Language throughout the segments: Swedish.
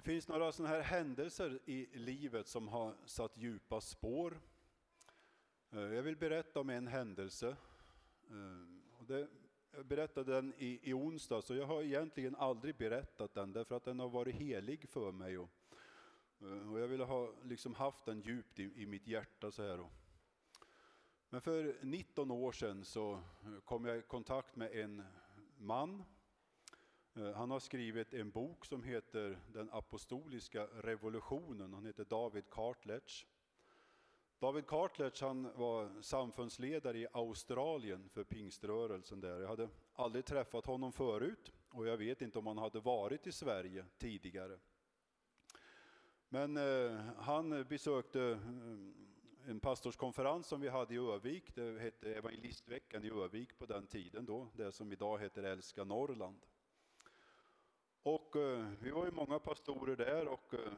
Det finns några sådana här händelser i livet som har satt djupa spår. Eh, jag vill berätta om en händelse. Eh, jag berättade den i, i onsdag, så jag har egentligen aldrig berättat den, därför att den har varit helig för mig. Och, eh, jag ville ha liksom haft den djupt i, mitt hjärta. så här. Men för 19 år sedan så kom jag i kontakt med en man Eh, han har skrivit en bok som heter Den apostoliska revolutionen. Han heter David Cartledge. David Cartledge han var samfundsledare i Australien för pingströrelsen där. Jag hade aldrig träffat honom förut och jag vet inte om han hade varit i Sverige tidigare. Men eh, han besökte eh, en pastorskonferens som vi hade i Övik. Det hette Evangelistveckan i Övik på den tiden då, det som idag heter Älska Norrland. Och eh, vi var ju många pastorer där och eh,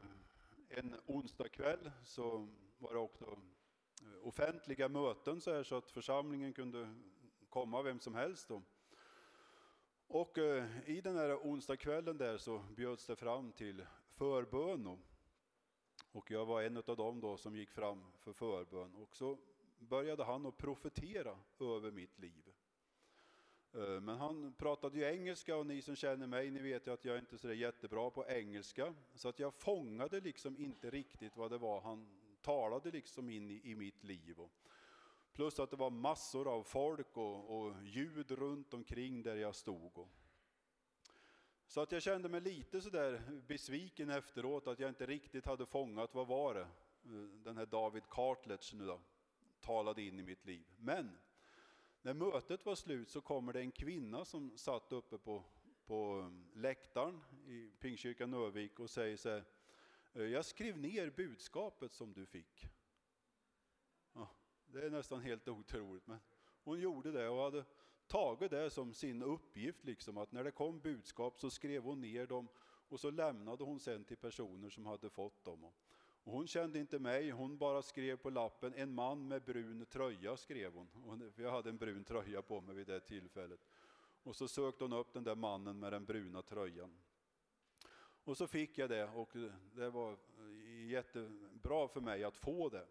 en onsdag kväll så var det också eh, offentliga möten så, här, så att församlingen kunde komma vem som helst. Då. Och eh, i den här onsdagskvällen där så bjöds det fram till förbön. Och jag var en av dem då som gick fram för förbön. Och så började han att profetera över mitt liv. Eh, men han pratade ju engelska och ni som känner mig, ni vet ju att jag inte är så jättebra på engelska. Så att jag fångade liksom inte riktigt vad det var han talade liksom in i, i mitt liv. Plus att det var massor av folk och, och ljud runt omkring där jag stod. Och. Så att jag kände mig lite sådär besviken efteråt att jag inte riktigt hade fångat vad var det eh, den här David Cartlets nu då talade in i mitt liv. Men när mötet var slut så kommer det en kvinna som satt uppe på, på um, läktaren i Pingstkyrkan Övik och säger så här, eh, jag skrev ner budskapet som du fick. Ja, det är nästan helt otroligt, men hon gjorde det och hade tagit det som sin uppgift, liksom, att när det kom budskap så skrev hon ner dem och så lämnade hon sen till personer som hade fått dem. Och hon kände inte mig, hon bara skrev på lappen, en man med brun tröja skrev hon. Jag hade en brun tröja på mig vid det tillfället. Och så sökte hon upp den där mannen med den bruna tröjan. Och så fick jag det och det var jättebra för mig att få det.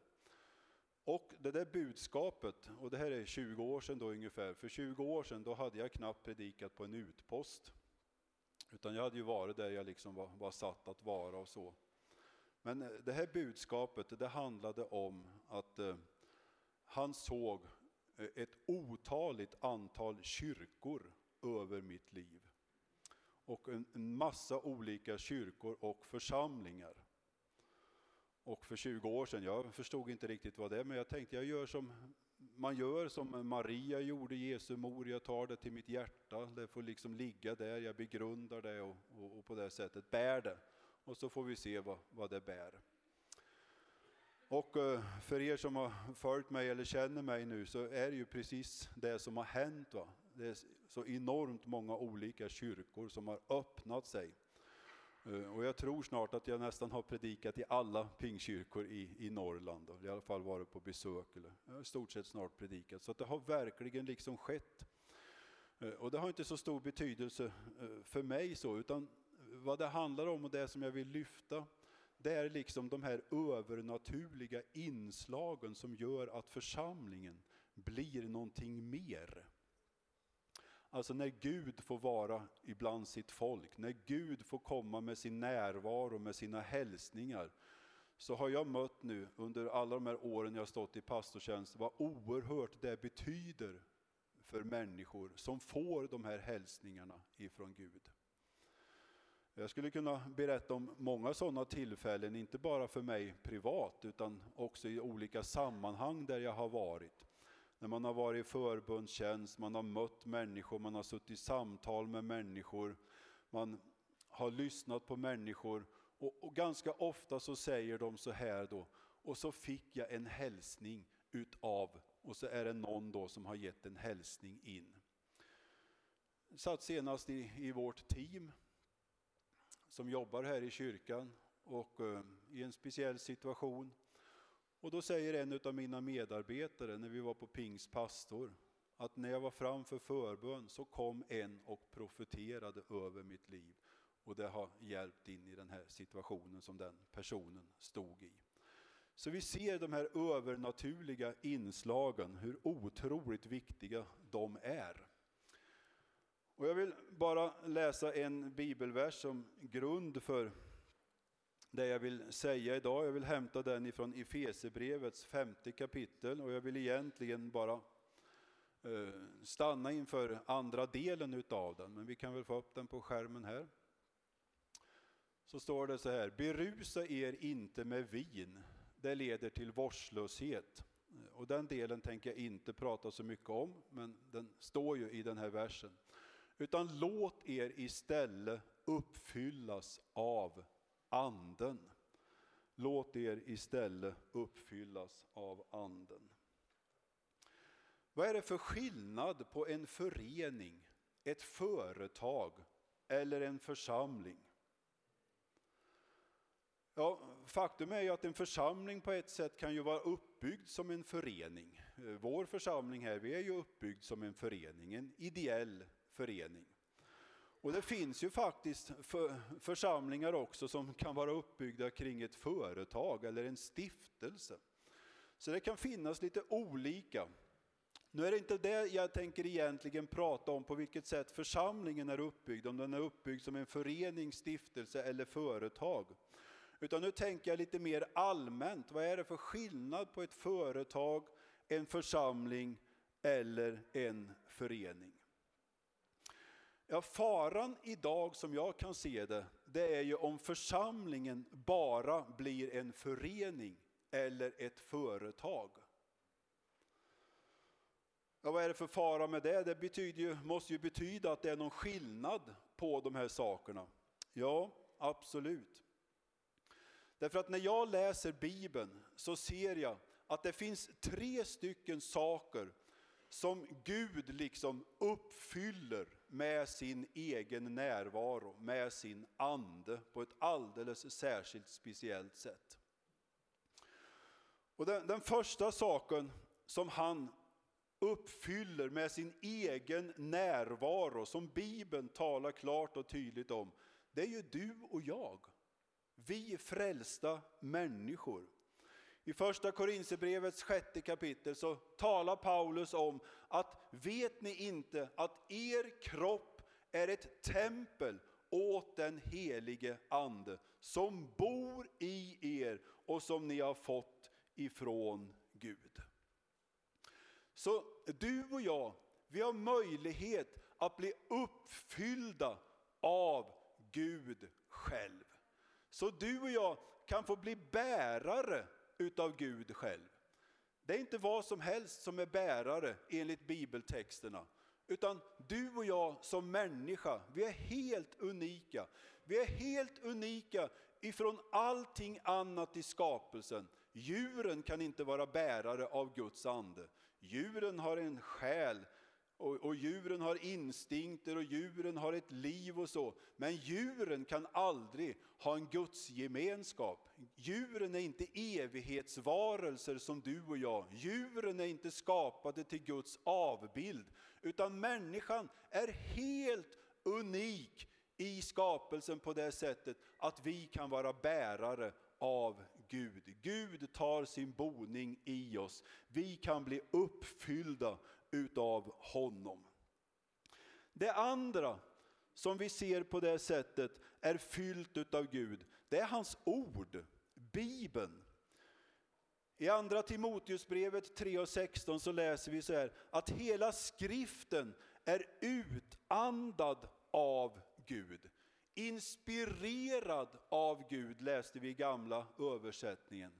Och det där budskapet, och det här är 20 år sedan då ungefär, för 20 år sedan då hade jag knappt predikat på en utpost. Utan jag hade ju varit där jag liksom var, var satt att vara och så. Men eh, det här budskapet det handlade om att eh, han såg eh, ett otaligt antal kyrkor över mitt liv. Och en massa olika kyrkor och församlingar. Och för 20 år sedan, jag förstod inte riktigt vad det är, men jag tänkte jag gör som man gör som Maria gjorde, Jesu mor, jag tar det till mitt hjärta, det får liksom ligga där, jag begrundar det och, och, och på det sättet bär det och så får vi se vad, vad det bär. Och eh, för er som har följt mig eller känner mig nu så är det ju precis det som har hänt. Va? Det är så enormt många olika kyrkor som har öppnat sig. Eh, och jag tror snart att jag nästan har predikat i alla pingkyrkor i, i Norrland, och i alla fall varit på besök. Eller, jag har i stort sett snart predikat, så det har verkligen liksom skett. Eh, och det har inte så stor betydelse för mig så, utan vad det handlar om och det som jag vill lyfta, det är liksom de här övernaturliga inslagen som gör att församlingen blir någonting mer. Alltså när Gud får vara ibland sitt folk, när Gud får komma med sin närvaro, med sina hälsningar, så har jag mött nu under alla de här åren jag stått i pastortjänst vad oerhört det betyder för människor som får de här hälsningarna ifrån Gud. Jag skulle kunna berätta om många sådana tillfällen, inte bara för mig privat, utan också i olika sammanhang där jag har varit. När man har varit i förbundstjänst, man har mött människor, man har suttit i samtal med människor, man har lyssnat på människor och, och ganska ofta så säger de så här då, och så fick jag en hälsning utav, och så är det någon då som har gett en hälsning in. Jag satt senast i, i vårt team som jobbar här i kyrkan och eh, i en speciell situation. Och då säger en av mina medarbetare när vi var på pingspastor att när jag var framför förbön så kom en och profeterade över mitt liv. Och det har hjälpt in i den här situationen som den personen stod i. Så vi ser de här övernaturliga inslagen, hur otroligt viktiga de är. Och jag vill bara läsa en bibelvers som grund för det jag vill säga idag. Jag vill hämta den ifrån Efesebrevets femte kapitel och jag vill egentligen bara eh, stanna inför andra delen utav den, men vi kan väl få upp den på skärmen här. Så står det så här, berusa er inte med vin, det leder till vårdslöshet. Och den delen tänker jag inte prata så mycket om, men den står ju i den här versen. Utan låt er istället uppfyllas av anden. Låt er istället uppfyllas av anden. Vad är det för skillnad på en förening, ett företag eller en församling? Ja, faktum är ju att en församling på ett sätt kan ju vara uppbyggd som en förening. Eh, vår församling här, vi är ju uppbyggd som en förening, en ideell förening. Och det finns ju faktiskt för, församlingar också som kan vara uppbyggda kring ett företag eller en stiftelse. Så det kan finnas lite olika. Nu är det inte det jag tänker egentligen prata om, på vilket sätt församlingen är uppbyggd, om den är uppbyggd som en förening, stiftelse eller företag. Utan nu tänker jag lite mer allmänt, vad är det för skillnad på ett företag, en församling eller en förening? Ja, faran idag som jag kan se det, det är ju om församlingen bara blir en förening eller ett företag. Ja, vad är det för fara med det? Det betyder ju, måste ju betyda att det är någon skillnad på de här sakerna. Ja, absolut. Därför att när jag läser Bibeln så ser jag att det finns tre stycken saker som Gud liksom uppfyller med sin egen närvaro, med sin ande på ett alldeles särskilt speciellt sätt. Och den, den första saken som han uppfyller med sin egen närvaro, som Bibeln talar klart och tydligt om, det är ju du och jag. Vi frälsta människor. I första Korinthierbrevets sjätte kapitel så talar Paulus om att vet ni inte att er kropp är ett tempel åt den helige Ande som bor i er och som ni har fått ifrån Gud. Så du och jag, vi har möjlighet att bli uppfyllda av Gud själv. Så du och jag kan få bli bärare utav Gud själv. Det är inte vad som helst som är bärare enligt bibeltexterna. Utan du och jag som människa, vi är helt unika. Vi är helt unika ifrån allting annat i skapelsen. Djuren kan inte vara bärare av Guds ande. Djuren har en själ och, och djuren har instinkter och djuren har ett liv och så. Men djuren kan aldrig ha en gudsgemenskap. Djuren är inte evighetsvarelser som du och jag. Djuren är inte skapade till Guds avbild. Utan människan är helt unik i skapelsen på det sättet att vi kan vara bärare av Gud. Gud tar sin boning i oss. Vi kan bli uppfyllda utav honom. Det andra som vi ser på det sättet är fyllt utav Gud, det är hans ord, Bibeln. I andra Timoteusbrevet 3 och 16 så läser vi så här att hela skriften är utandad av Gud. Inspirerad av Gud läste vi i gamla översättningen.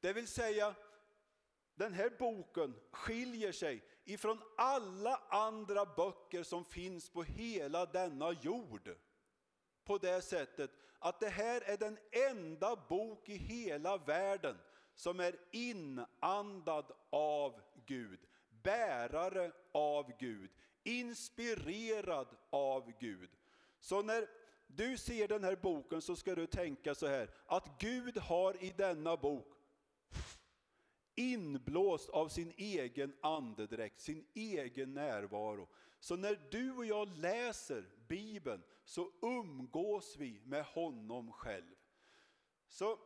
Det vill säga den här boken skiljer sig ifrån alla andra böcker som finns på hela denna jord. På det sättet att det här är den enda bok i hela världen som är inandad av Gud, bärare av Gud, inspirerad av Gud. Så när du ser den här boken så ska du tänka så här, att Gud har i denna bok inblåst av sin egen andedräkt, sin egen närvaro, Så när du och jag läser Bibeln så umgås vi med honom själv. Så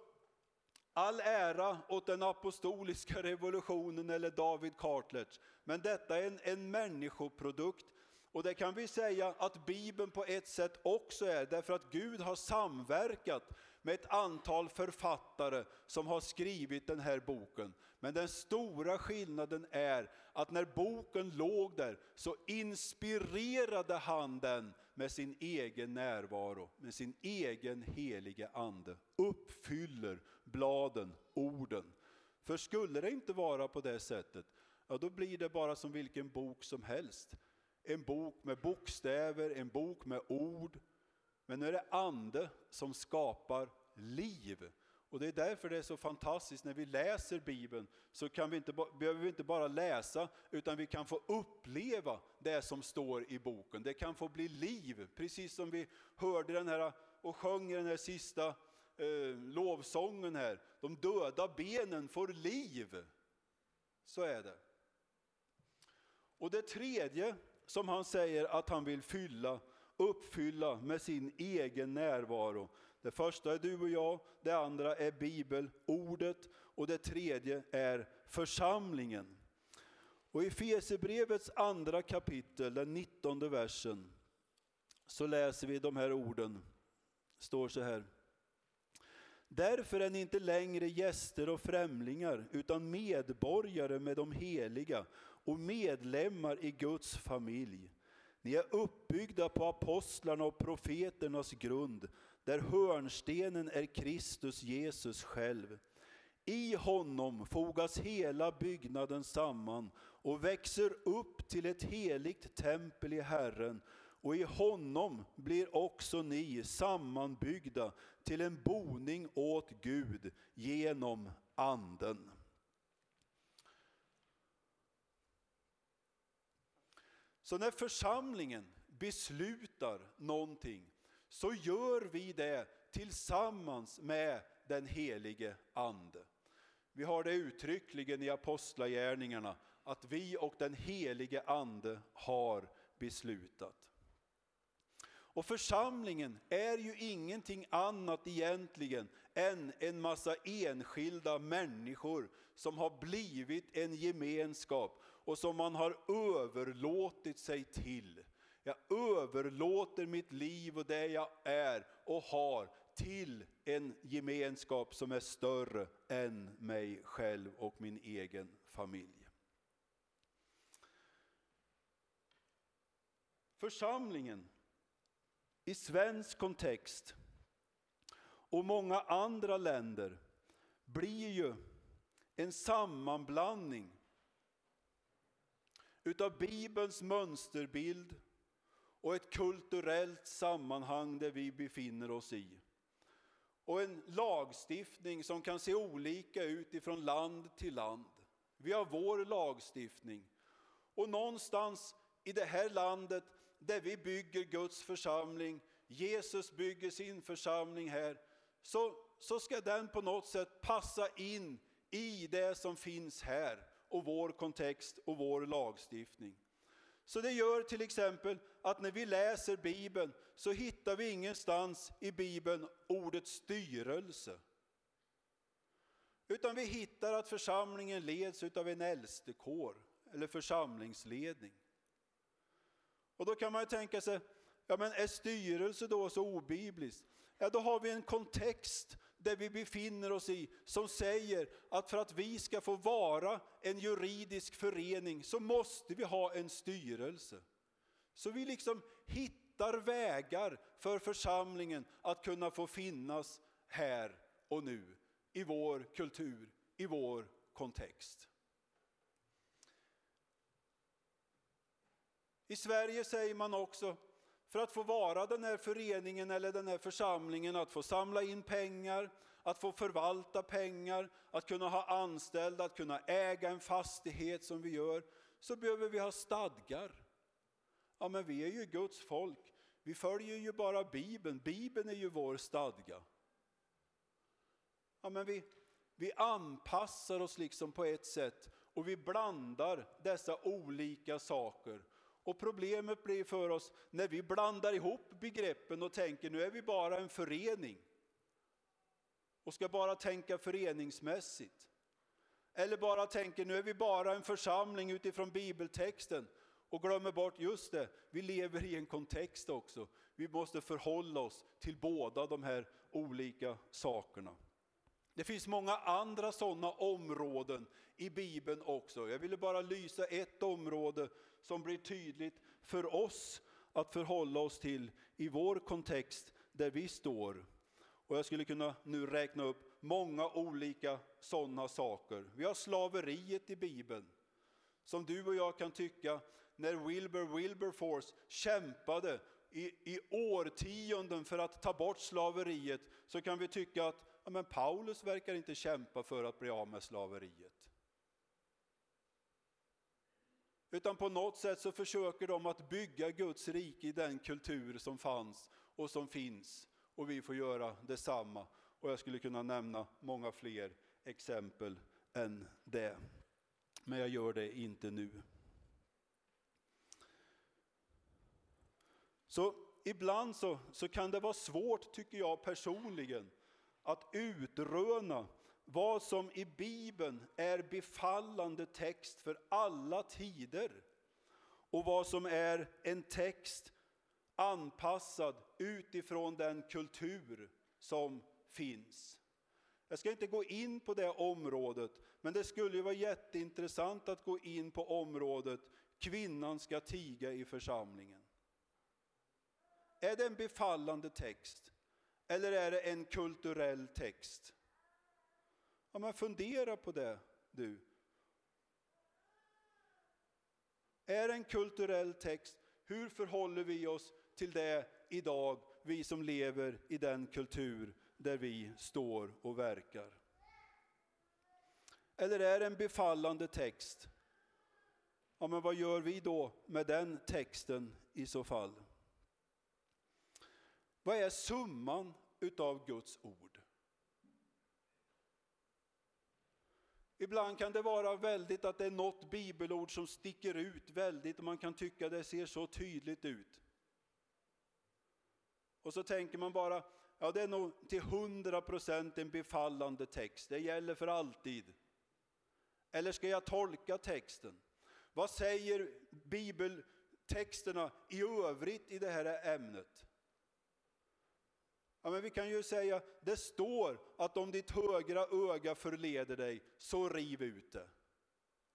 all ära åt den apostoliska revolutionen eller David Cartledge, men detta är en, en människoprodukt och det kan vi säga att Bibeln på ett sätt också är, därför att Gud har samverkat med ett antal författare som har skrivit den här boken. Men den stora skillnaden är att när boken låg där så inspirerade han den med sin egen närvaro, med sin egen helige ande. Uppfyller bladen, orden. För skulle det inte vara på det sättet, ja då blir det bara som vilken bok som helst. En bok med bokstäver, en bok med ord. Men nu är det ande som skapar liv. Och det är därför det är så fantastiskt när vi läser Bibeln så kan vi inte, behöver vi inte bara läsa utan vi kan få uppleva det som står i boken. Det kan få bli liv, precis som vi hörde den här och sjöng den här sista eh, lovsången här. De döda benen får liv. Så är det. Och det tredje som han säger att han vill fylla, uppfylla med sin egen närvaro. Det första är du och jag, det andra är bibelordet och det tredje är församlingen. Och i Fesebrevets andra kapitel, den nittonde versen, så läser vi de här orden. Det står så här. Därför är ni inte längre gäster och främlingar, utan medborgare med de heliga och medlemmar i Guds familj. Ni är uppbyggda på apostlarna och profeternas grund, där hörnstenen är Kristus Jesus själv. I honom fogas hela byggnaden samman och växer upp till ett heligt tempel i Herren och i honom blir också ni sammanbyggda till en boning åt Gud genom Anden. Så när församlingen beslutar någonting så gör vi det tillsammans med den helige Ande. Vi har det uttryckligen i Apostlagärningarna att vi och den helige Ande har beslutat. Och församlingen är ju ingenting annat egentligen än en massa enskilda människor som har blivit en gemenskap och som man har överlåtit sig till. Jag överlåter mitt liv och det jag är och har till en gemenskap som är större än mig själv och min egen familj. Församlingen i svensk kontext och många andra länder blir ju en sammanblandning utav Bibelns mönsterbild och ett kulturellt sammanhang där vi befinner oss i. Och en lagstiftning som kan se olika ut ifrån land till land. Vi har vår lagstiftning. Och någonstans i det här landet där vi bygger Guds församling, Jesus bygger sin församling här, så, så ska den på något sätt passa in i det som finns här och vår kontext och vår lagstiftning. Så det gör till exempel att när vi läser Bibeln så hittar vi ingenstans i Bibeln ordet styrelse. Utan vi hittar att församlingen leds av en äldstekår eller församlingsledning. Och då kan man ju tänka sig, ja men är styrelse då så obibliskt? Ja, då har vi en kontext där vi befinner oss i som säger att för att vi ska få vara en juridisk förening så måste vi ha en styrelse. Så vi liksom hittar vägar för församlingen att kunna få finnas här och nu i vår kultur, i vår kontext. I Sverige säger man också för att få vara den här föreningen eller den här församlingen, att få samla in pengar, att få förvalta pengar, att kunna ha anställda, att kunna äga en fastighet som vi gör, så behöver vi ha stadgar. Ja, men vi är ju Guds folk. Vi följer ju bara Bibeln. Bibeln är ju vår stadga. Ja, men vi, vi anpassar oss liksom på ett sätt och vi blandar dessa olika saker och problemet blir för oss när vi blandar ihop begreppen och tänker nu är vi bara en förening och ska bara tänka föreningsmässigt. Eller bara tänker nu är vi bara en församling utifrån bibeltexten och glömmer bort, just det, vi lever i en kontext också. Vi måste förhålla oss till båda de här olika sakerna. Det finns många andra sådana områden i Bibeln också. Jag ville bara lysa ett område som blir tydligt för oss att förhålla oss till i vår kontext där vi står. Och jag skulle kunna nu räkna upp många olika sådana saker. Vi har slaveriet i Bibeln, som du och jag kan tycka när Wilbur Wilberforce kämpade i, i årtionden för att ta bort slaveriet, så kan vi tycka att ja, men Paulus verkar inte kämpa för att bli av med slaveriet. Utan på något sätt så försöker de att bygga Guds rike i den kultur som fanns och som finns. Och vi får göra detsamma. Och jag skulle kunna nämna många fler exempel än det. Men jag gör det inte nu. Så ibland så, så kan det vara svårt, tycker jag personligen, att utröna vad som i Bibeln är befallande text för alla tider och vad som är en text anpassad utifrån den kultur som finns. Jag ska inte gå in på det området, men det skulle ju vara jätteintressant att gå in på området kvinnan ska tiga i församlingen. Är det en befallande text eller är det en kulturell text? Ja, men fundera på det du. Är det en kulturell text? Hur förhåller vi oss till det idag, vi som lever i den kultur där vi står och verkar? Eller är det en befallande text? Ja, men vad gör vi då med den texten i så fall? Vad är summan utav Guds ord? Ibland kan det vara väldigt att det är något bibelord som sticker ut väldigt och man kan tycka det ser så tydligt ut. Och så tänker man bara, ja det är nog till hundra procent en befallande text, det gäller för alltid. Eller ska jag tolka texten? Vad säger bibeltexterna i övrigt i det här ämnet? Ja, men vi kan ju säga, det står att om ditt högra öga förleder dig, så riv ut det.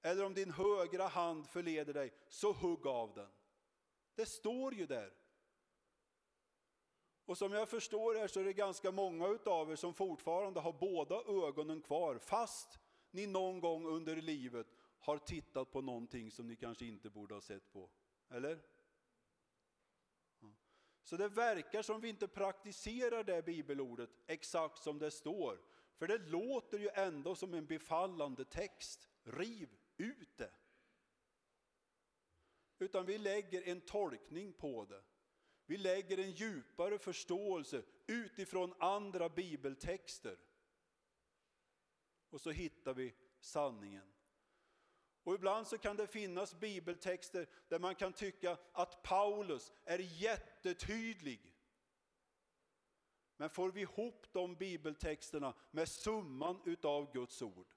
Eller om din högra hand förleder dig, så hugg av den. Det står ju där. Och som jag förstår er så är det ganska många av er som fortfarande har båda ögonen kvar, fast ni någon gång under livet har tittat på någonting som ni kanske inte borde ha sett på. Eller? Så det verkar som vi inte praktiserar det bibelordet exakt som det står. För det låter ju ändå som en befallande text. Riv ut det. Utan vi lägger en tolkning på det. Vi lägger en djupare förståelse utifrån andra bibeltexter. Och så hittar vi sanningen. Och ibland så kan det finnas bibeltexter där man kan tycka att Paulus är jättetydlig. Men får vi ihop de bibeltexterna med summan utav Guds ord?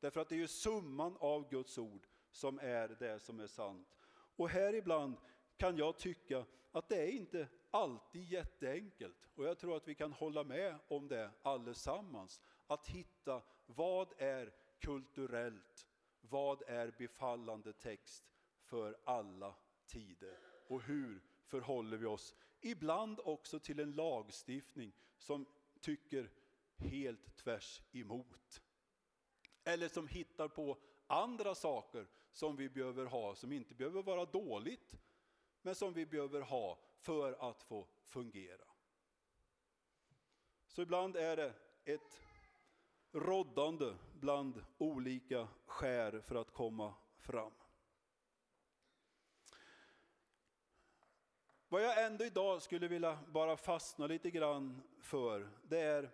Därför att det är ju summan av Guds ord som är det som är sant. Och här ibland kan jag tycka att det är inte alltid jätteenkelt. Och jag tror att vi kan hålla med om det allesammans. Att hitta vad är kulturellt vad är befallande text för alla tider? Och hur förhåller vi oss ibland också till en lagstiftning som tycker helt tvärs emot? Eller som hittar på andra saker som vi behöver ha, som inte behöver vara dåligt, men som vi behöver ha för att få fungera. Så ibland är det ett roddande bland olika skär för att komma fram. Vad jag ändå idag skulle vilja bara fastna lite grann för, det är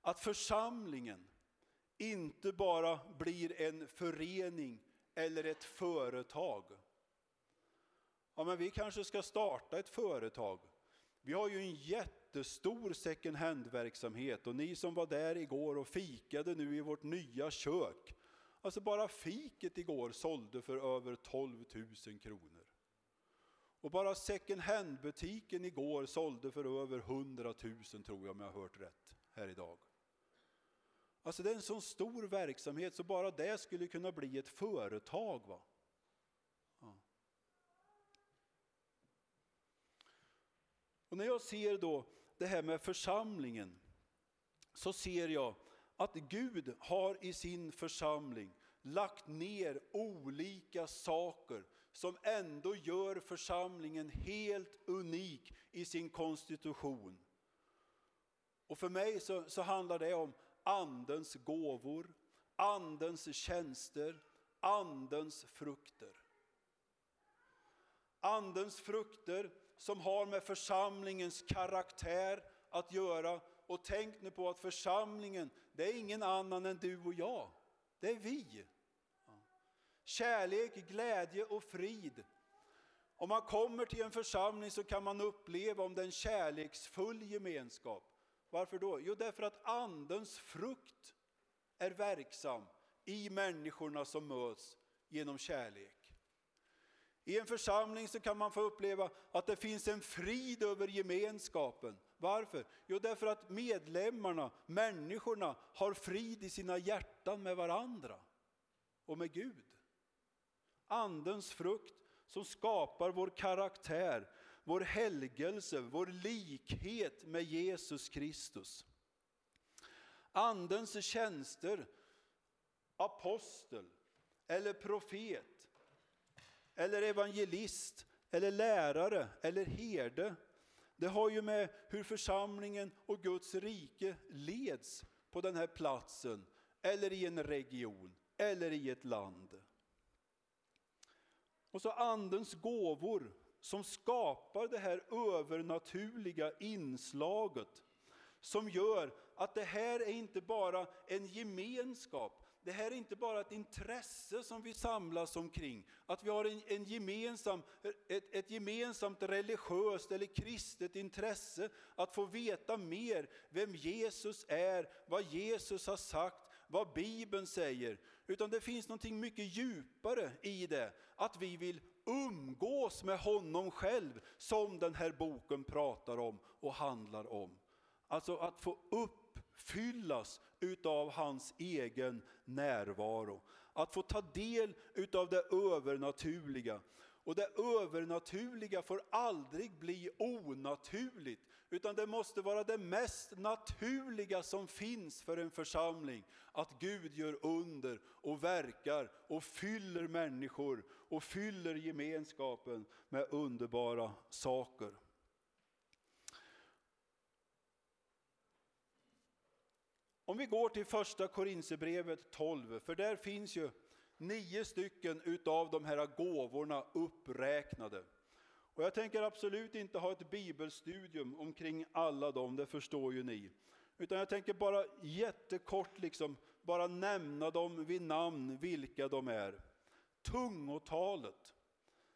att församlingen inte bara blir en förening eller ett företag, Ja, men vi kanske ska starta ett företag. Vi har ju en jätte jättestor second hand-verksamhet och ni som var där igår och fikade nu i vårt nya kök. Alltså bara fiket igår sålde för över 12 000 kronor. Och bara second hand-butiken igår sålde för över 100 000 tror jag om jag har hört rätt här idag. Alltså det är en sån stor verksamhet så bara det skulle kunna bli ett företag. va? Ja. Och när jag ser då det här med församlingen så ser jag att Gud har i sin församling lagt ner olika saker som ändå gör församlingen helt unik i sin konstitution. Och för mig så, så handlar det om andens gåvor, andens tjänster, andens frukter. Andens frukter som har med församlingens karaktär att göra. Och tänk nu på att församlingen, det är ingen annan än du och jag. Det är vi. Kärlek, glädje och frid. Om man kommer till en församling så kan man uppleva om den en kärleksfull gemenskap. Varför då? Jo, därför att andens frukt är verksam i människorna som möts genom kärlek. I en församling så kan man få uppleva att det finns en frid över gemenskapen. Varför? Jo, därför att medlemmarna, människorna, har frid i sina hjärtan med varandra och med Gud. Andens frukt som skapar vår karaktär, vår helgelse, vår likhet med Jesus Kristus. Andens tjänster, apostel eller profet eller evangelist eller lärare eller herde. Det har ju med hur församlingen och Guds rike leds på den här platsen eller i en region eller i ett land. Och så andens gåvor som skapar det här övernaturliga inslaget som gör att det här är inte bara en gemenskap, det här är inte bara ett intresse som vi samlas omkring, att vi har en, en gemensam, ett, ett gemensamt religiöst eller kristet intresse att få veta mer vem Jesus är, vad Jesus har sagt, vad Bibeln säger. Utan det finns något mycket djupare i det, att vi vill umgås med honom själv som den här boken pratar om och handlar om. Alltså att få uppfyllas utav hans egen närvaro. Att få ta del utav det övernaturliga. Och det övernaturliga får aldrig bli onaturligt, utan det måste vara det mest naturliga som finns för en församling. Att Gud gör under och verkar och fyller människor och fyller gemenskapen med underbara saker. Om vi går till första Korinthierbrevet 12, för där finns ju nio stycken utav de här gåvorna uppräknade. Och jag tänker absolut inte ha ett bibelstudium omkring alla dem, det förstår ju ni. Utan jag tänker bara jättekort liksom, bara nämna dem vid namn, vilka de är. Tungotalet,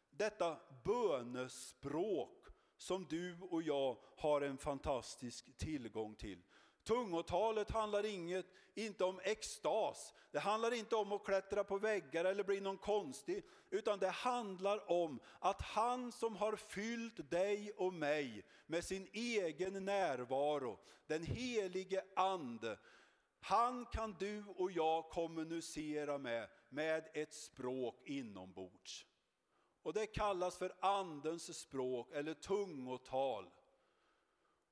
detta bönespråk som du och jag har en fantastisk tillgång till. Tungotalet handlar inget, inte om extas. Det handlar inte om att klättra på väggar eller bli någon konstig. Utan det handlar om att han som har fyllt dig och mig med sin egen närvaro, den helige ande. Han kan du och jag kommunicera med, med ett språk inombords. Och det kallas för andens språk eller tungotal.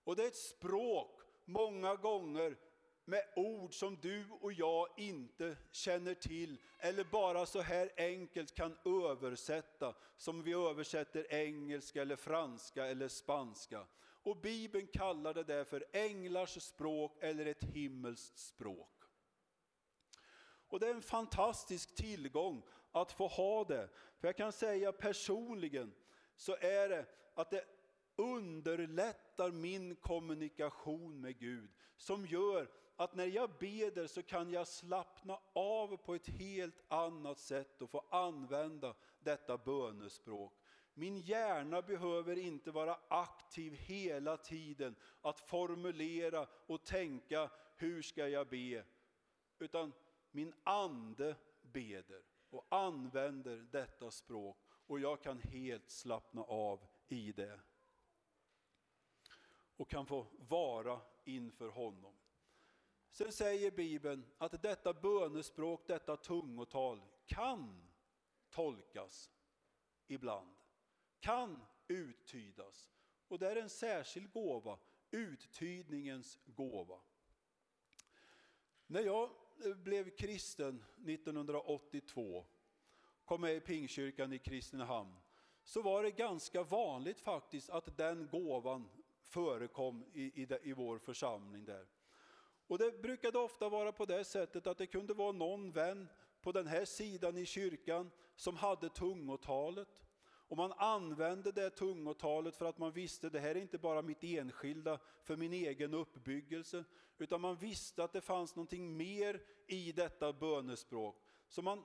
Och det är ett språk många gånger med ord som du och jag inte känner till eller bara så här enkelt kan översätta som vi översätter engelska eller franska eller spanska. Och Bibeln kallar det därför änglars språk eller ett himmelskt språk. Och det är en fantastisk tillgång att få ha det. För jag kan säga personligen så är det att det underlättar min kommunikation med Gud. Som gör att när jag beder så kan jag slappna av på ett helt annat sätt och få använda detta bönespråk. Min hjärna behöver inte vara aktiv hela tiden att formulera och tänka hur ska jag be? Utan min ande beder och använder detta språk och jag kan helt slappna av i det. Och kan få vara inför honom. Sen säger Bibeln att detta bönespråk, detta tungotal kan tolkas ibland, kan uttydas. Och det är en särskild gåva, uttydningens gåva. När jag blev kristen 1982, kom med i Pingkyrkan i Kristinehamn, så var det ganska vanligt faktiskt att den gåvan förekom i, i, i vår församling där. Och det brukade ofta vara på det sättet att det kunde vara någon vän på den här sidan i kyrkan som hade tungotalet. Och man använde det tungotalet för att man visste det här är inte bara mitt enskilda för min egen uppbyggelse, utan man visste att det fanns någonting mer i detta bönespråk. Så man,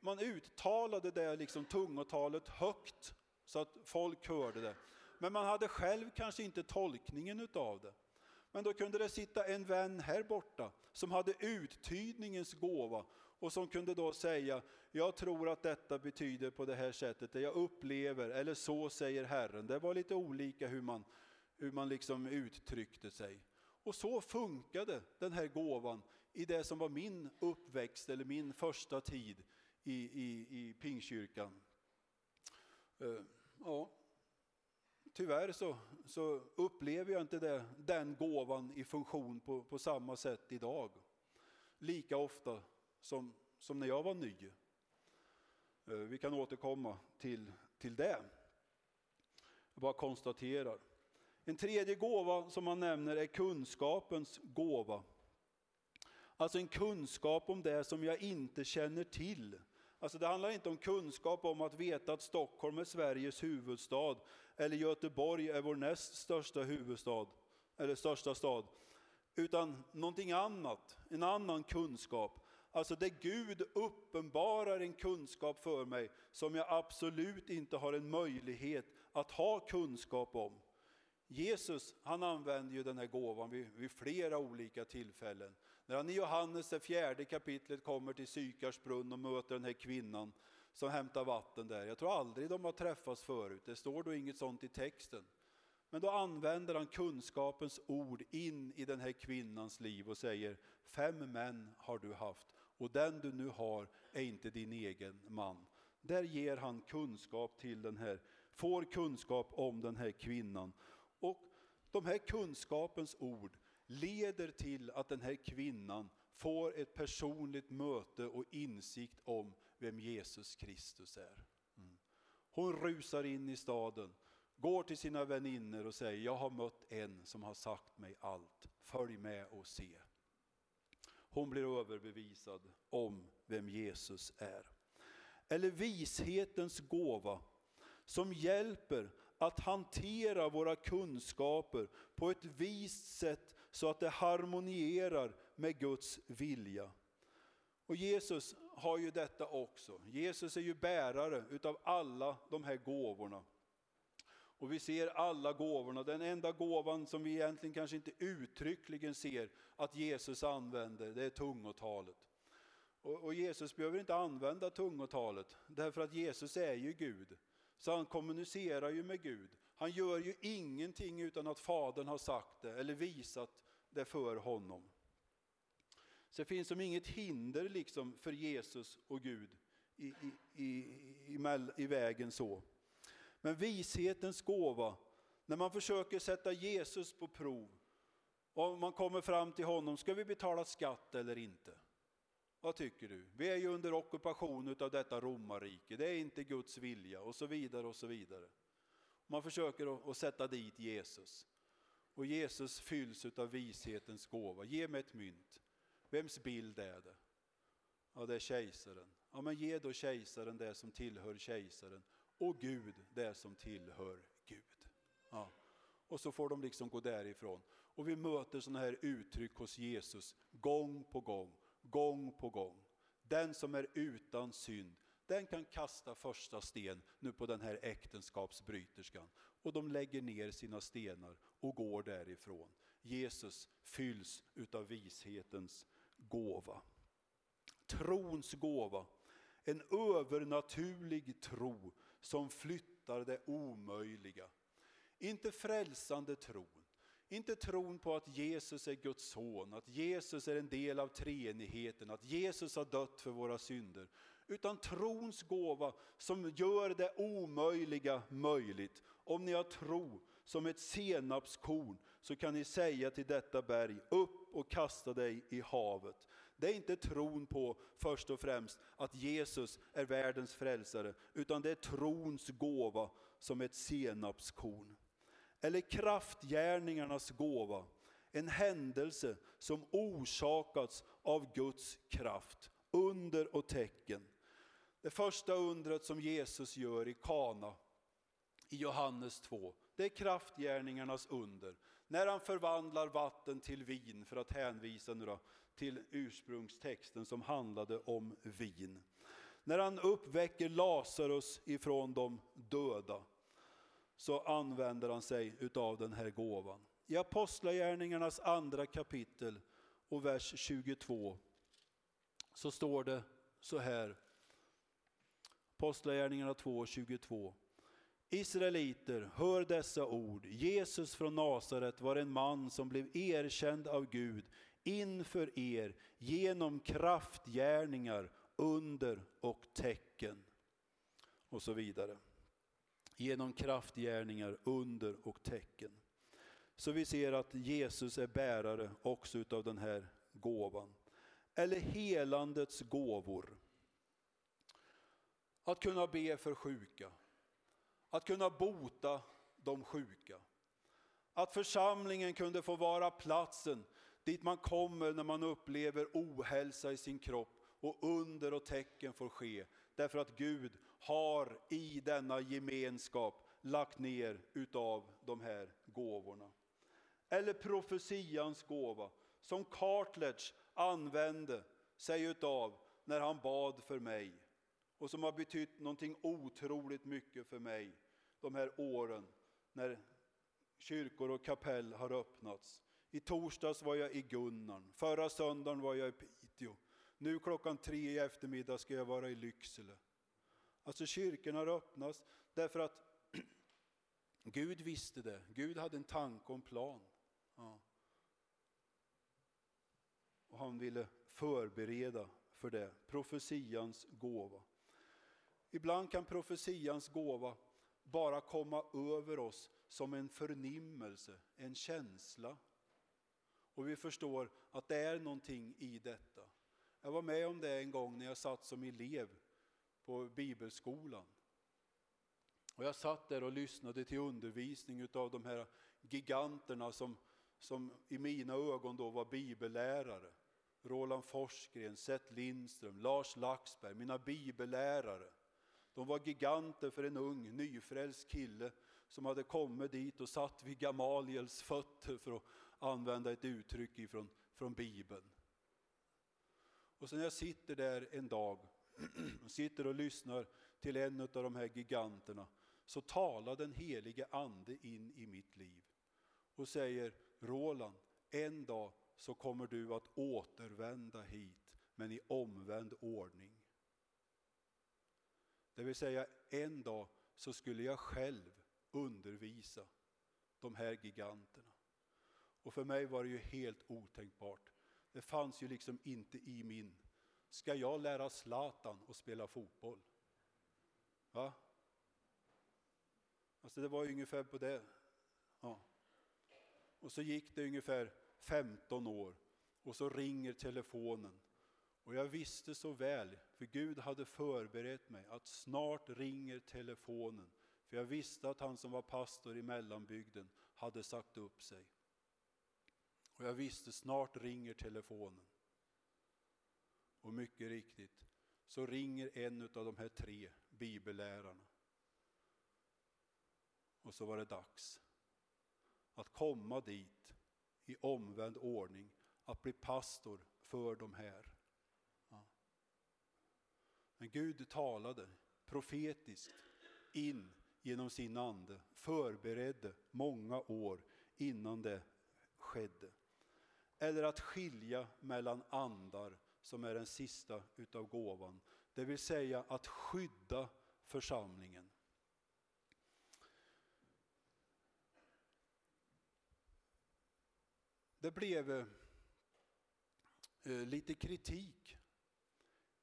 man uttalade det liksom tungotalet högt så att folk hörde det. Men man hade själv kanske inte tolkningen utav det. Men då kunde det sitta en vän här borta som hade uttydningens gåva och som kunde då säga, jag tror att detta betyder på det här sättet, det jag upplever, eller så säger Herren. Det var lite olika hur man, hur man liksom uttryckte sig. Och så funkade den här gåvan i det som var min uppväxt eller min första tid i, i, i Pingkyrkan. Uh, eh, ja. Tyvärr så, så upplever jag inte det, den gåvan i funktion på, på samma sätt idag. Lika ofta som, som när jag var ny. Eh, vi kan återkomma till, till det. Jag bara konstaterar. En tredje gåva som man nämner är kunskapens gåva. Alltså en kunskap om det som jag inte känner till. Alltså det handlar inte om kunskap om att veta att Stockholm är Sveriges huvudstad eller Göteborg är vår näst största huvudstad, eller största stad. Utan någonting annat, en annan kunskap. Alltså där Gud uppenbarar en kunskap för mig som jag absolut inte har en möjlighet att ha kunskap om. Jesus han använder ju den här gåvan vid, vid, flera olika tillfällen. När han i Johannes det fjärde kapitlet kommer till Sykars brunn och möter den här kvinnan som hämtar vatten där. Jag tror aldrig de har träffats förut, det står då inget sånt i texten. Men då använder han kunskapens ord in i den här kvinnans liv och säger fem män har du haft och den du nu har är inte din egen man. Där ger han kunskap till den här, får kunskap om den här kvinnan. Och de här kunskapens ord leder till att den här kvinnan får ett personligt möte och insikt om vem Jesus Kristus är. Mm. Hon rusar in i staden, går till sina väninnor och säger, jag har mött en som har sagt mig allt, följ med och se. Hon blir överbevisad om vem Jesus är. Eller vishetens gåva som hjälper att hantera våra kunskaper på ett vist sätt så att det harmonierar med Guds vilja. Och Jesus har ju detta också. Jesus är ju bärare utav alla de här gåvorna. Och vi ser alla gåvorna. Den enda gåvan som vi egentligen kanske inte uttryckligen ser att Jesus använder, det är tungotalet. Och, och Jesus behöver inte använda tungotalet, därför att Jesus är ju Gud. Så han kommunicerar ju med Gud. Han gör ju ingenting utan att Fadern har sagt det eller visat det för honom. Så det finns som inget hinder liksom för Jesus och Gud i, i, i, i, i vägen så. Men vishetens gåva, när man försöker sätta Jesus på prov och man kommer fram till honom, ska vi betala skatt eller inte? Vad tycker du? Vi är ju under ockupation av detta romarrike, det är inte Guds vilja och så vidare och så vidare. Man försöker att sätta dit Jesus. Och Jesus fylls av vishetens gåva. Ge mig ett mynt. Vems bild är det? Ja, det är kejsaren. Ja, men ge då kejsaren det som tillhör kejsaren och Gud det som tillhör Gud. Ja. Och så får de liksom gå därifrån. Och vi möter sådana här uttryck hos Jesus gång på gång, gång på gång. Den som är utan synd, den kan kasta första sten nu på den här äktenskapsbryterskan. Och de lägger ner sina stenar och går därifrån. Jesus fylls utav vishetens gåva. Trons gåva, en övernaturlig tro som flyttar det omöjliga. Inte frälsande tron, inte tron på att Jesus är Guds son, att Jesus är en del av treenigheten, att Jesus har dött för våra synder. Utan trons gåva som gör det omöjliga möjligt. Om ni har tro som ett senapskorn så kan ni säga till detta berg, upp och kasta dig i havet. Det är inte tron på först och främst att Jesus är världens frälsare, utan det är trons gåva som ett senapskorn eller kraftgärningarnas gåva. En händelse som orsakats av Guds kraft, under och tecken. Det första undret som Jesus gör i Kana i Johannes 2, det är kraftgärningarnas under. När han förvandlar vatten till vin, för att hänvisa nu då, till ursprungstexten som handlade om vin. När han uppväcker Lazarus ifrån de döda så använder han sig utav den här gåvan. I Apostlagärningarnas andra kapitel och vers 22 så står det så här. Apostlagärningarna 2.22. Israeliter, hör dessa ord. Jesus från Nasaret var en man som blev erkänd av Gud inför er genom kraftgärningar, under och tecken. Och så vidare genom kraftgärningar, under och tecken. Så vi ser att Jesus är bärare också av den här gåvan. Eller helandets gåvor. Att kunna be för sjuka. Att kunna bota de sjuka. Att församlingen kunde få vara platsen dit man kommer när man upplever ohälsa i sin kropp och under och tecken får ske. Därför att Gud har i denna gemenskap lagt ner utav de här gåvorna. Eller profetians gåva som Cartledge använde sig utav när han bad för mig och som har betytt någonting otroligt mycket för mig de här åren när kyrkor och kapell har öppnats. I torsdags var jag i Gunnarn, förra söndagen var jag i Piteå. Nu klockan tre i eftermiddag ska jag vara i Lycksele. Alltså kyrkorna har öppnats därför att Gud visste det. Gud hade en tanke och en plan. Ja. Och han ville förbereda för det. Profetians gåva. Ibland kan profetians gåva bara komma över oss som en förnimmelse, en känsla. Och vi förstår att det är någonting i detta. Jag var med om det en gång när jag satt som elev på bibelskolan. Och jag satt där och lyssnade till undervisning av de här giganterna som, som i mina ögon då var bibellärare. Roland Forsgren, Seth Lindström, Lars Laxberg, mina bibellärare. De var giganter för en ung nyfrälst kille som hade kommit dit och satt vid Gamaliels fötter för att använda ett uttryck ifrån, från Bibeln. Och sen jag sitter där en dag och sitter och lyssnar till en av de här giganterna så talar den helige ande in i mitt liv och säger Roland, en dag så kommer du att återvända hit men i omvänd ordning. Det vill säga en dag så skulle jag själv undervisa de här giganterna. Och för mig var det ju helt otänkbart. Det fanns ju liksom inte i min Ska jag lära Zlatan att spela fotboll? Va? Alltså det var ju ungefär på det. Ja. Och så gick det ungefär 15 år och så ringer telefonen. Och jag visste så väl, för Gud hade förberett mig, att snart ringer telefonen. För jag visste att han som var pastor i mellanbygden hade sagt upp sig. Och jag visste snart ringer telefonen. Och mycket riktigt så ringer en av de här tre bibellärarna. Och så var det dags att komma dit i omvänd ordning, att bli pastor för de här. Men Gud talade profetiskt in genom sin ande, förberedde många år innan det skedde. Eller att skilja mellan andar som är den sista utav gåvan. Det vill säga att skydda församlingen. Det blev eh, lite kritik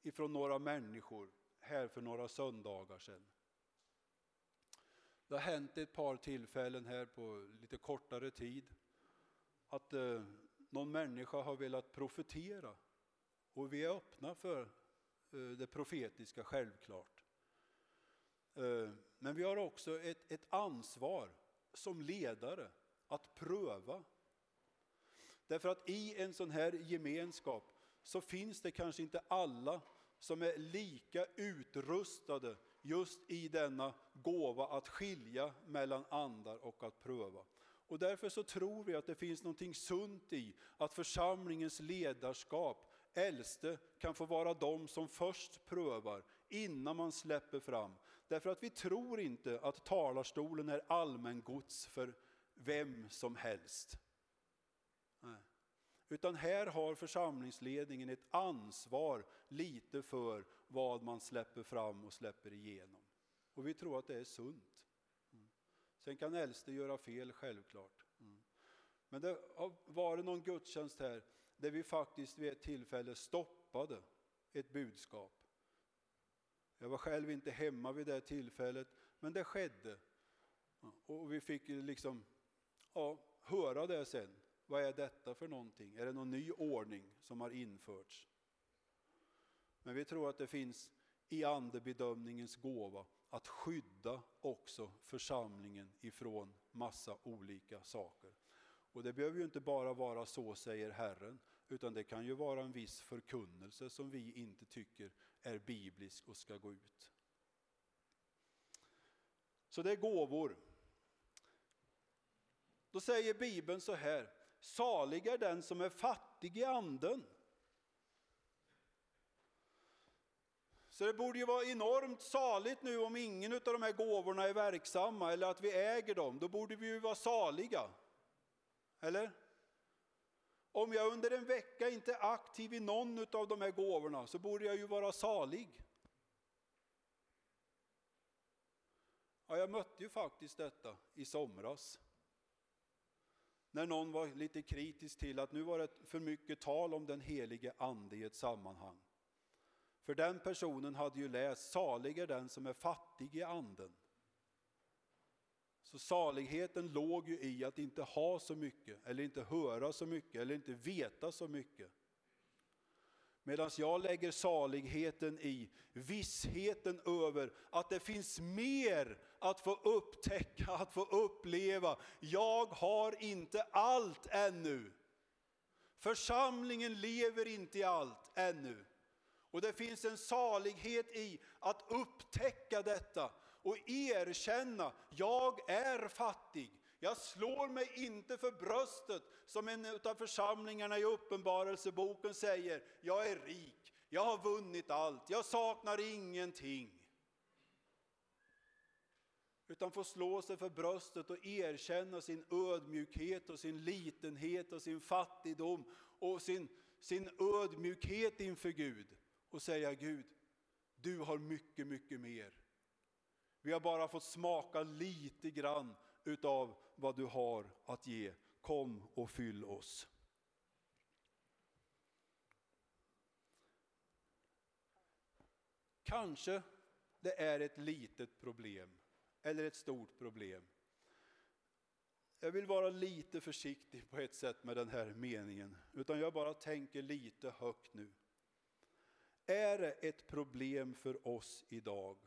ifrån några människor här för några söndagar sedan. Det har hänt ett par tillfällen här på lite kortare tid att eh, någon människa har velat profetera och vi är öppna för eh, det profetiska självklart. Eh, men vi har också ett, ett ansvar som ledare att pröva. Därför att i en sån här gemenskap så finns det kanske inte alla som är lika utrustade just i denna gåva att skilja mellan andar och att pröva. Och därför så tror vi att det finns något sunt i att församlingens ledarskap, äldste, kan få vara de som först prövar innan man släpper fram. Därför att vi tror inte att talarstolen är allmängods för vem som helst. Utan här har församlingsledningen ett ansvar lite för vad man släpper fram och släpper igenom. Och vi tror att det är sunt. Mm. Sen kan äldste göra fel, självklart. Mm. Men det har varit någon gudstjänst här där vi faktiskt vid ett tillfälle stoppade ett budskap. Jag var själv inte hemma vid det tillfället, men det skedde. Och vi fick liksom ja, höra det sen. Vad är detta för någonting? Är det någon ny ordning som har införts? Men vi tror att det finns i andebedömningens gåva att skydda också församlingen ifrån massa olika saker. Och det behöver ju inte bara vara så säger Herren, utan det kan ju vara en viss förkunnelse som vi inte tycker är biblisk och ska gå ut. Så det är gåvor. Då säger Bibeln så här, Salig är den som är fattig i anden. Så det borde ju vara enormt saligt nu om ingen av de här gåvorna är verksamma eller att vi äger dem. Då borde vi ju vara saliga. Eller? Om jag under en vecka inte är aktiv i någon av de här gåvorna så borde jag ju vara salig. Ja, jag mötte ju faktiskt detta i somras när någon var lite kritisk till att nu var det för mycket tal om den helige ande i ett sammanhang. För den personen hade ju läst salig är den som är fattig i anden. Så saligheten låg ju i att inte ha så mycket, eller inte höra så mycket, eller inte veta så mycket. Medan jag lägger saligheten i vissheten över att det finns mer att få upptäcka, att få uppleva. Jag har inte allt ännu. Församlingen lever inte i allt ännu. Och det finns en salighet i att upptäcka detta och erkänna, jag är fattig. Jag slår mig inte för bröstet som en av församlingarna i Uppenbarelseboken säger, jag är rik, jag har vunnit allt, jag saknar ingenting. Utan får slå sig för bröstet och erkänna sin ödmjukhet och sin litenhet och sin fattigdom och sin, sin ödmjukhet inför Gud och säga Gud, du har mycket, mycket mer. Vi har bara fått smaka lite grann utav vad du har att ge. Kom och fyll oss. Kanske det är ett litet problem eller ett stort problem. Jag vill vara lite försiktig på ett sätt med den här meningen, utan jag bara tänker lite högt nu. Är det ett problem för oss idag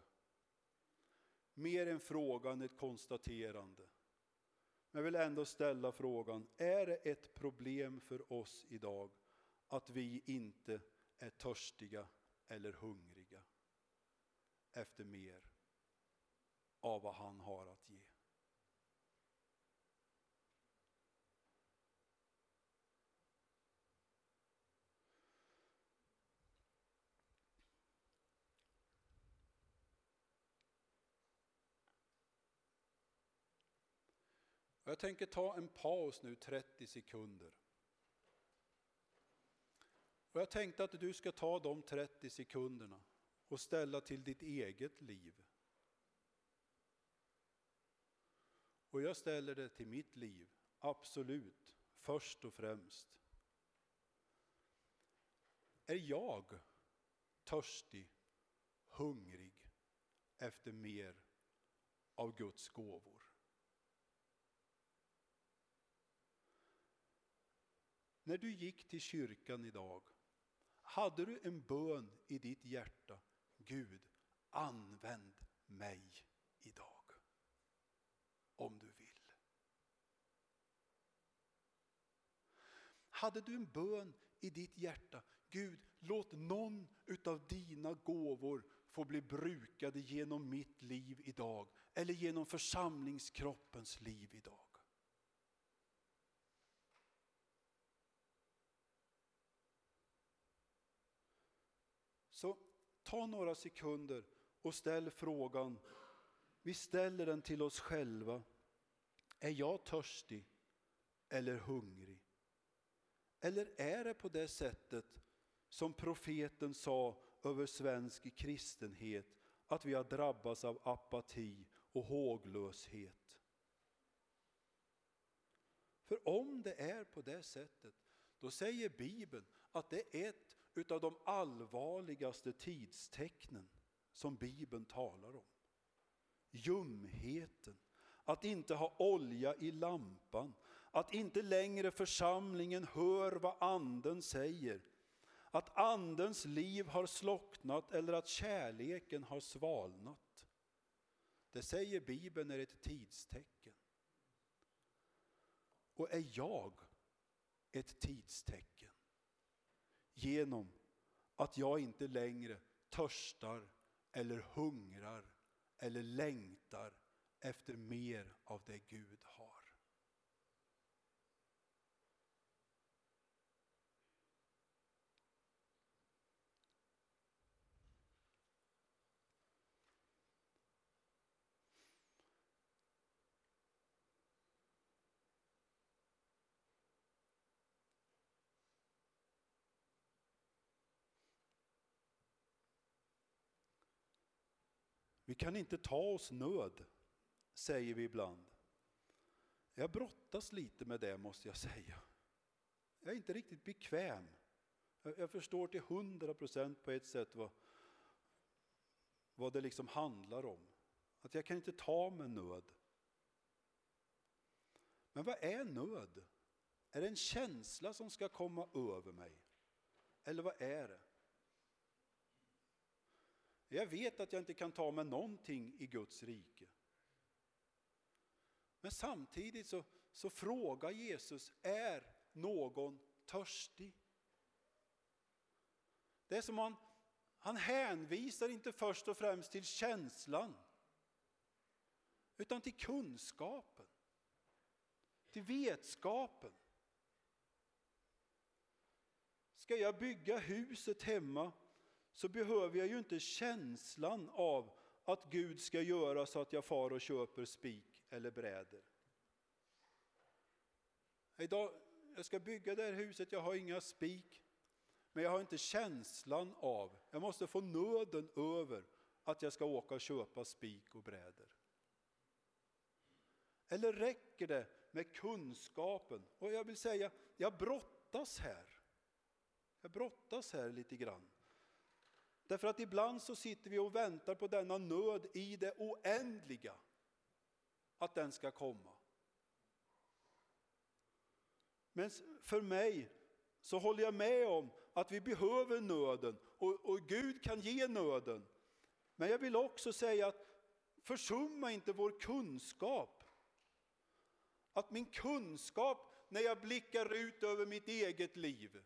mer en fråga än ett konstaterande. Men jag vill ändå ställa frågan, är det ett problem för oss idag att vi inte är törstiga eller hungriga efter mer av vad han har att ge? Jag tänker ta en paus nu 30 sekunder. Och jag tänkte att du ska ta de 30 sekunderna och ställa till ditt eget liv. Och jag ställer det till mitt liv, absolut, först och främst. Är jag törstig, hungrig efter mer av Guds gåvor? När du gick till kyrkan idag, hade du en bön i ditt hjärta? Gud, använd mig idag. Om du vill. Hade du en bön i ditt hjärta? Gud, låt någon utav dina gåvor få bli brukade genom mitt liv idag. Eller genom församlingskroppens liv idag. Så ta några sekunder och ställ frågan. Vi ställer den till oss själva. Är jag törstig eller hungrig? Eller är det på det sättet som profeten sa över svensk kristenhet, att vi har drabbats av apati och håglöshet? För om det är på det sättet, då säger Bibeln att det är ett utav de allvarligaste tidstecknen som Bibeln talar om. Ljumheten, att inte ha olja i lampan, att inte längre församlingen hör vad anden säger, att andens liv har slocknat eller att kärleken har svalnat. Det säger Bibeln är ett tidstecken. Och är jag ett tidstecken? Genom att jag inte längre törstar eller hungrar eller längtar efter mer av det Gud har. Vi kan inte ta oss nöd, säger vi ibland. Jag brottas lite med det måste jag säga. Jag är inte riktigt bekväm. Jag förstår till hundra procent på ett sätt vad, vad det liksom handlar om. Att jag kan inte ta mig nöd. Men vad är nöd? Är det en känsla som ska komma över mig? Eller vad är det? Jag vet att jag inte kan ta mig någonting i Guds rike. Men samtidigt så, så frågar Jesus, är någon törstig? Det är som han, han hänvisar inte först och främst till känslan, utan till kunskapen, till vetskapen. Ska jag bygga huset hemma så behöver jag ju inte känslan av att Gud ska göra så att jag far och köper spik eller bräder. Idag, jag ska bygga det här huset, jag har inga spik, men jag har inte känslan av, jag måste få nöden över att jag ska åka och köpa spik och bräder. Eller räcker det med kunskapen? Och jag vill säga, jag brottas här. Jag brottas här lite grann. Därför att ibland så sitter vi och väntar på denna nöd i det oändliga, att den ska komma. Men för mig så håller jag med om att vi behöver nöden och, och Gud kan ge nöden. Men jag vill också säga att försumma inte vår kunskap. Att min kunskap när jag blickar ut över mitt eget liv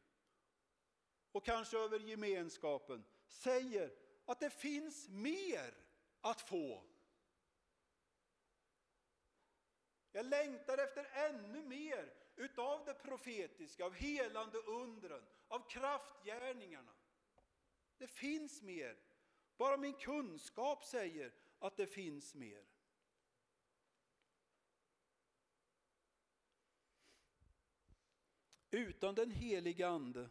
och kanske över gemenskapen säger att det finns mer att få. Jag längtar efter ännu mer utav det profetiska, av helande undren, av kraftgärningarna. Det finns mer. Bara min kunskap säger att det finns mer. Utan den heliga Ande,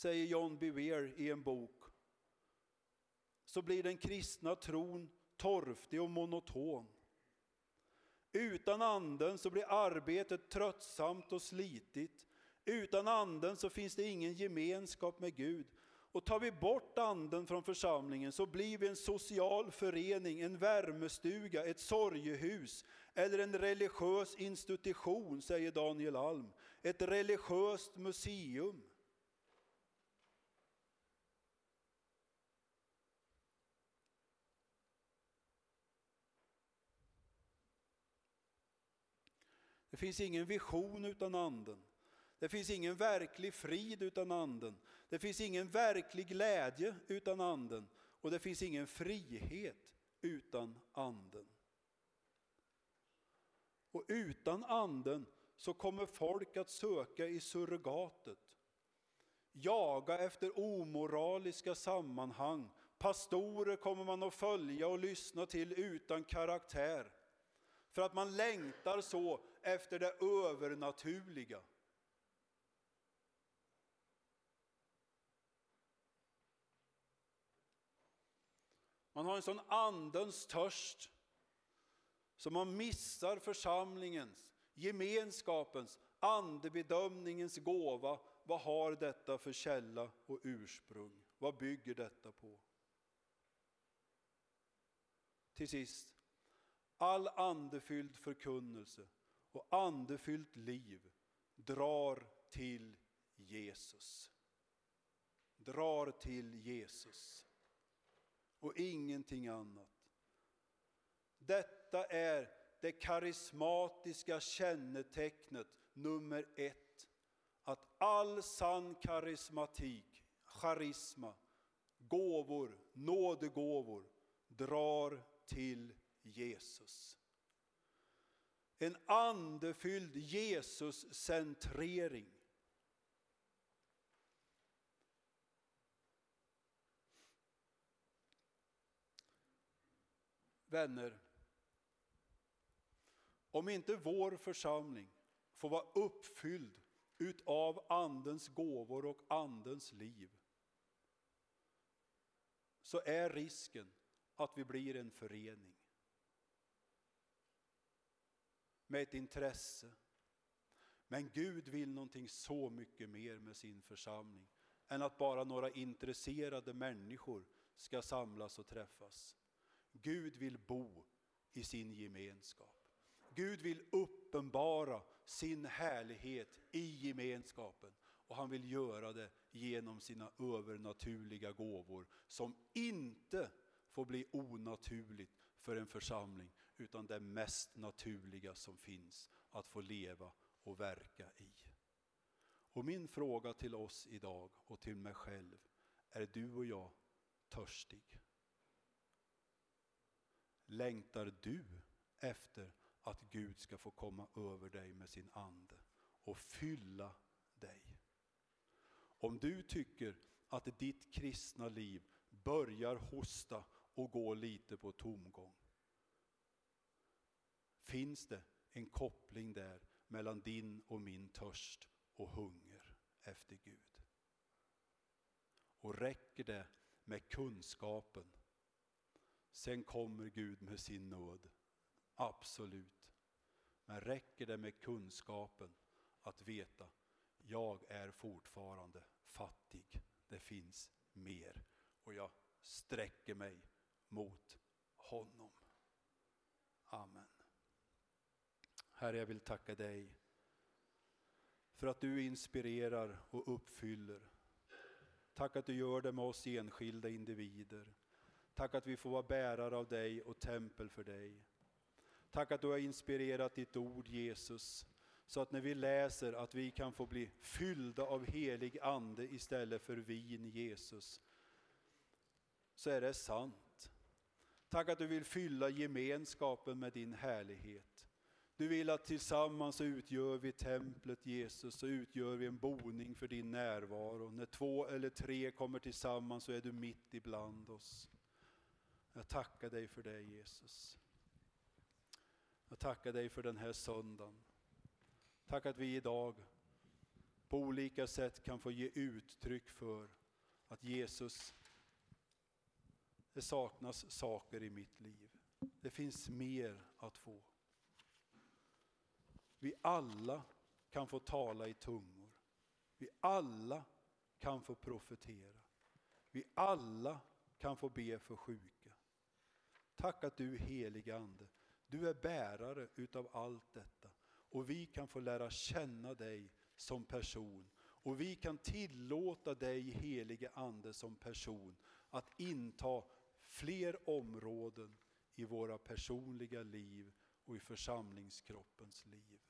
säger John Bevere i en bok, så blir den kristna tron torftig och monoton. Utan anden så blir arbetet tröttsamt och slitigt. Utan anden så finns det ingen gemenskap med Gud. Och tar vi bort anden från församlingen så blir vi en social förening, en värmestuga, ett sorgehus eller en religiös institution, säger Daniel Alm. Ett religiöst museum. Finns ingen vision utan anden. Det finns ingen verklig frid utan anden. Det finns ingen verklig glädje utan anden. Och det finns ingen frihet utan anden. Och utan anden så kommer folk att söka i surrogatet. Jaga efter omoraliska sammanhang. Pastorer kommer man att följa och lyssna till utan karaktär. För att man längtar så efter det övernaturliga. Man har en sån andens törst så man missar församlingens, gemenskapens, andebedömningens gåva. Vad har detta för källa och ursprung? Vad bygger detta på? Till sist, all andefylld förkunnelse och andefyllt liv drar till Jesus. Drar till Jesus och ingenting annat. Detta är det karismatiska kännetecknet nummer ett. Att all sann karismatik, charisma, gåvor, nådegåvor drar till Jesus. En andefylld Jesus-centrering. Vänner, om inte vår församling får vara uppfylld utav Andens gåvor och Andens liv så är risken att vi blir en förening med ett intresse. Men Gud vill någonting så mycket mer med sin församling än att bara några intresserade människor ska samlas och träffas. Gud vill bo i sin gemenskap. Gud vill uppenbara sin härlighet i gemenskapen och han vill göra det genom sina övernaturliga gåvor som inte får bli onaturligt för en församling utan det mest naturliga som finns att få leva och verka i. Och min fråga till oss idag och till mig själv, är du och jag törstig? Längtar du efter att Gud ska få komma över dig med sin ande och fylla dig? Om du tycker att ditt kristna liv börjar hosta och gå lite på tomgång. Finns det en koppling där mellan din och min törst och hunger efter Gud? Och räcker det med kunskapen Sen kommer Gud med sin nåd. Absolut. Men räcker det med kunskapen att veta, jag är fortfarande fattig. Det finns mer. Och jag sträcker mig mot honom. Herre, jag vill tacka dig för att du inspirerar och uppfyller. Tack att du gör det med oss enskilda individer. Tack att vi får vara bärare av dig och tempel för dig. Tack att du har inspirerat ditt ord Jesus, så att när vi läser att vi kan få bli fyllda av helig ande istället för vin Jesus, så är det sant. Tack att du vill fylla gemenskapen med din härlighet. Du vill att tillsammans så utgör vi templet Jesus, så utgör vi en boning för din närvaro. När två eller tre kommer tillsammans så är du mitt ibland oss. Jag tackar dig för det Jesus. Jag tackar dig för den här söndagen. Tack att vi idag på olika sätt kan få ge uttryck för att Jesus, det saknas saker i mitt liv. Det finns mer att få. Vi alla kan få tala i tungor. Vi alla kan få profetera. Vi alla kan få be för sjuka. Tack att du helige Ande, du är bärare utav allt detta. Och vi kan få lära känna dig som person. Och vi kan tillåta dig helige Ande som person att inta fler områden i våra personliga liv och i församlingskroppens liv.